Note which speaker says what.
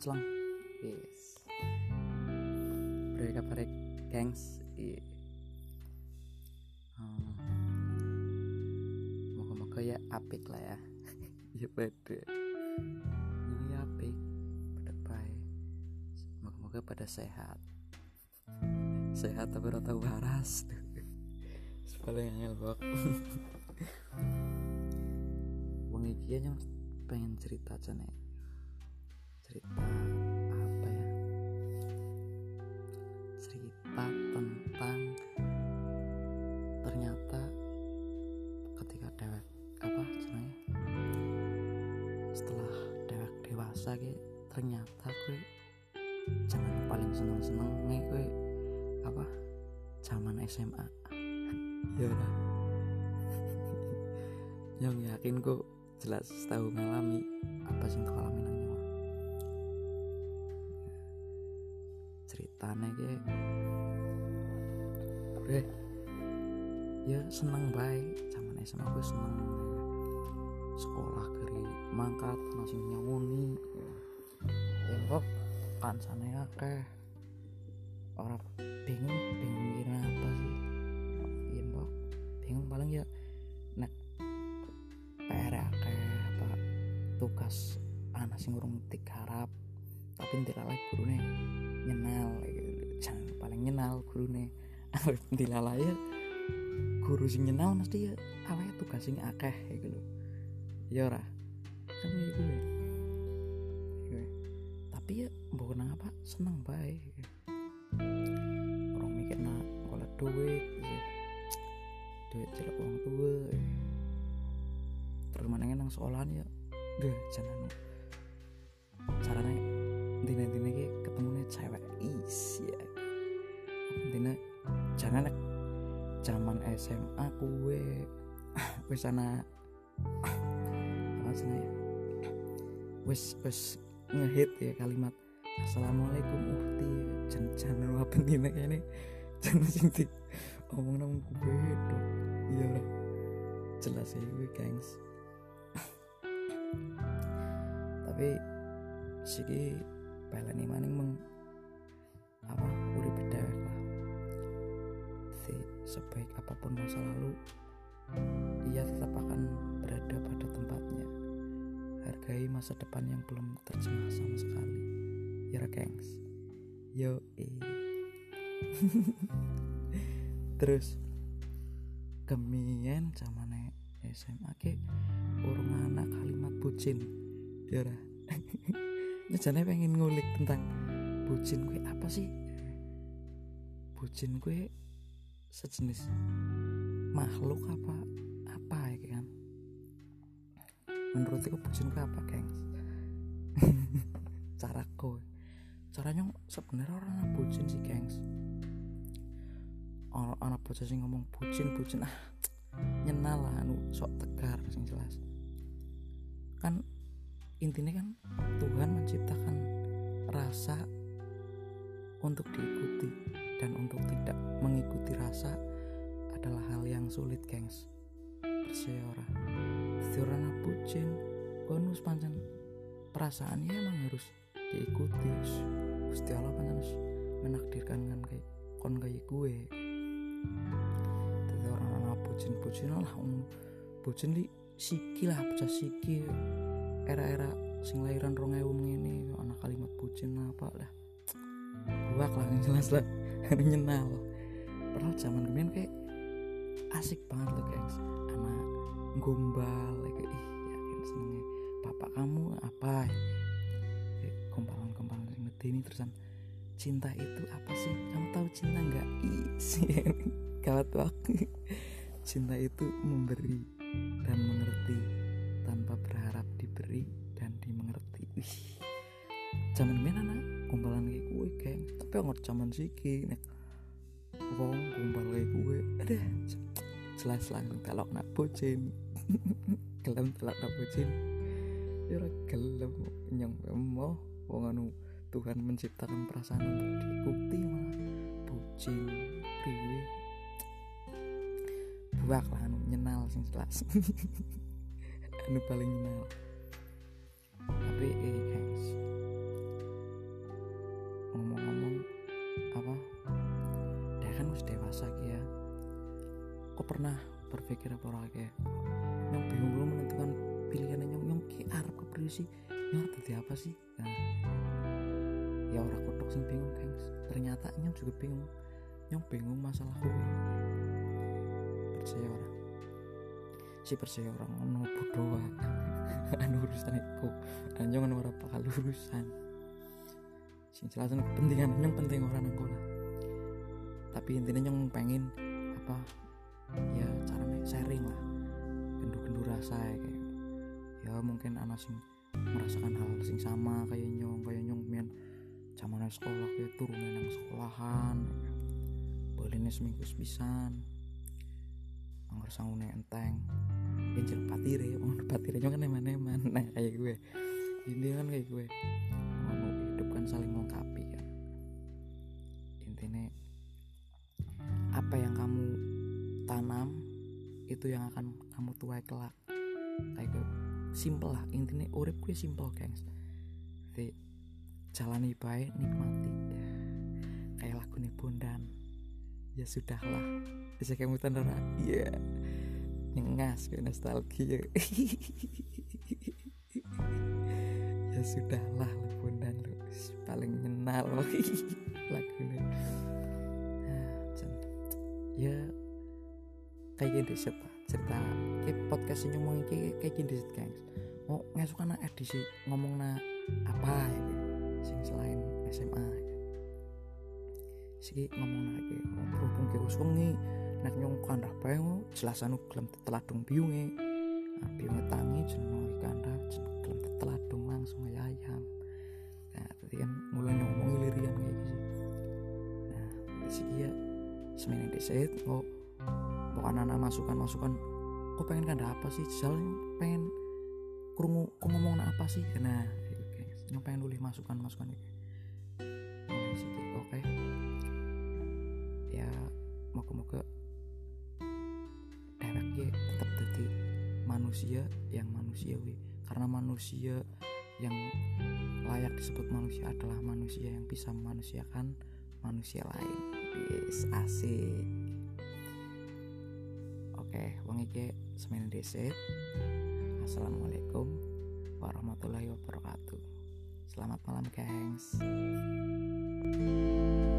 Speaker 1: Celang. Yes. Beri kabar gengs. Hmm. Moga-moga ya apik lah ya. ya pada. Ini apik. Pada baik. Moga-moga pada sehat. Sehat tapi rata waras. Paling angel bok. Wong iki pengen cerita nih cerita apa ya? Cerita tentang ternyata ketika dewek apa jenenge setelah dewek dewasa ke ternyata gue jangan paling seneng seneng nih gue apa? Zaman SMA ya udah. Yang yakin kok jelas tahu ngalami apa sih tuh alami ceritanya kayak gue ya seneng baik zaman SMA gue seneng. Sekolah kiri mangkat langsung nyawuni. Ya kok kancane akeh. Orang bingung bingung gini apa sih. Iya mbak bingung. Paling ya nek PR akeh apa tugas anak sing urung digarap tapi ndilalai gurune nyenal gitu. jangan paling nyenal gurune awet ndilalai ya. Guru sing nyenal mesti ya awet tugas sing akeh gitu. Lho ya ora? Kan gitu ya. Iya. tapi ya mbok apa? Seneng bae orang mikir nak golek duit gitu. duit jelek orang tua terus mana nang sekolahan ya deh jangan nek zaman SMA kue wis ana apa sih ya wis ngehit ya kalimat assalamualaikum uhti jan apa dina kene jangan sing di omong nang gue dong iya lah. Jelas ya gue gengs. Tapi siki balani maning meng sebaik apa pun masa lalu ia tetap akan berada pada tempatnya. Hargai masa depan yang belum terjemah sama sekali. Ya gengs. Yo eh terus kemien zamane SMA ke urung anak kalimat bucin. Ya Nyajane pengen ngulik tentang bucin gue apa sih? Bucin gue sejenis makhluk apa apa ya kan? Menurut bucin gue apa gengs cara gue caranya sebenarnya orang bucin sih gengs orang anak bocah sing ngomong bucin bucin ah nyenal lah anu sok tegar sing jelas. Kan intinya kan Tuhan menciptakan rasa untuk diikuti dan untuk tidak mengikuti rasa adalah hal yang sulit gengs. Percaya ora? Dadi orang bucin bonus pancen. Perasaannya emang harus diikuti. Gusti Allah harus menakdirkan kan kayak kon kayak gue. Dadi orang anak bucin bucin lah um, bucin di siki lah pecah siki. Era-era sing lahiran rong ewu ini anak kalimat bucin apa lah. Buak lah jelas lah nyenal. Padahal zaman kemarin kayak asik banget loh guys. Anak gombal kayak ih yakin senengnya bapak kamu apa? Kayak gompalan-gompalan sing medeni terusan cinta itu apa sih? Kamu tahu cinta nggak? Isi kawat waktu cinta itu memberi dan mengerti tanpa berharap diberi dan dimengerti. Wih zaman main anak gombalan kayak gue kayak tapi nggak zaman siki nek wong gombal kayak gue ada jelas langsung telok nak bocin gelem telok nak bocin ya gelem nyong mau wong anu Tuhan menciptakan perasaan untuk diikuti malah bucin priwe. Buak lah anu nyenal sing jelas. Anu paling nyenal dewasa ki ya. Kok pernah berpikir apa ora nyong bingung belum menentukan pilihan nyong. Nyong ki arep kepriye sih? Arep dadi apa sih? Nah, ya orang kutuk sing bingung gengs. Ternyata nyong juga bingung. Nyong bingung masalah kuwi percaya orang. Si percaya orang ngono wae. anu urusan iku. Nyong anu ora bakal urusan sing jelas anu kepentingan nyong penting orang nang tapi intinya nyong pengen apa ya caranya sharing lah. Gendu-gendu rasa ya kayak ya mungkin anak sing merasakan hal sing sama kayak nyong kayak nyong mian zaman sekolah kayak turun nang sekolahan bolehnya seminggu sepisan anggar sangune enteng. Ya jeruk patire oh patire nyong kan eman-eman. Nah kayak gue. Ini kan kayak gue. Mau hidup kan saling melengkapi apa yang kamu tanam itu yang akan kamu tuai kelak. Kayak gue simple lah intinya urip gue simple gengs. Jadi jalani baik nikmati. Kayak lagu nih bondan. Ya sudahlah bisa kamu tanda iya. Nyengas kayak nostalgia. Ya sudahlah lu bondan lu. Paling nyenal lagunya ya kayak gini cerita cerita kayak podcast ini ngomong kayak kayak gini sih guys. Mau ngasuk anak edisi ngomong na apa ya sing selain SMA ya. sih ngomong na kayak oh, berhubung kayak wengi nek nyong kandah bae jelas anu gelem teladung biunge. Nah, biunge tangi jeneng kandah jeneng gelem teladung langsung ayam. Nah tadi kan mulai ngomong lirian kayak gitu nah sih ya semene deset kok kok anak-anak masukan masukan kok pengen kanda apa sih? Jal pengen kurungu kok ngomong apa sih? Nah yang pengen nulis masukan masukan itu mulai sih oke. Ya moga-moga dewek ya tetap jadi manusia yang manusiawi. Karena manusia yang layak disebut manusia adalah manusia yang bisa memanusiakan manusia lain Yes, asik. Oke wong iki semen dhisik. Assalamualaikum warahmatullahi wabarakatuh. Selamat malam gengs. thank you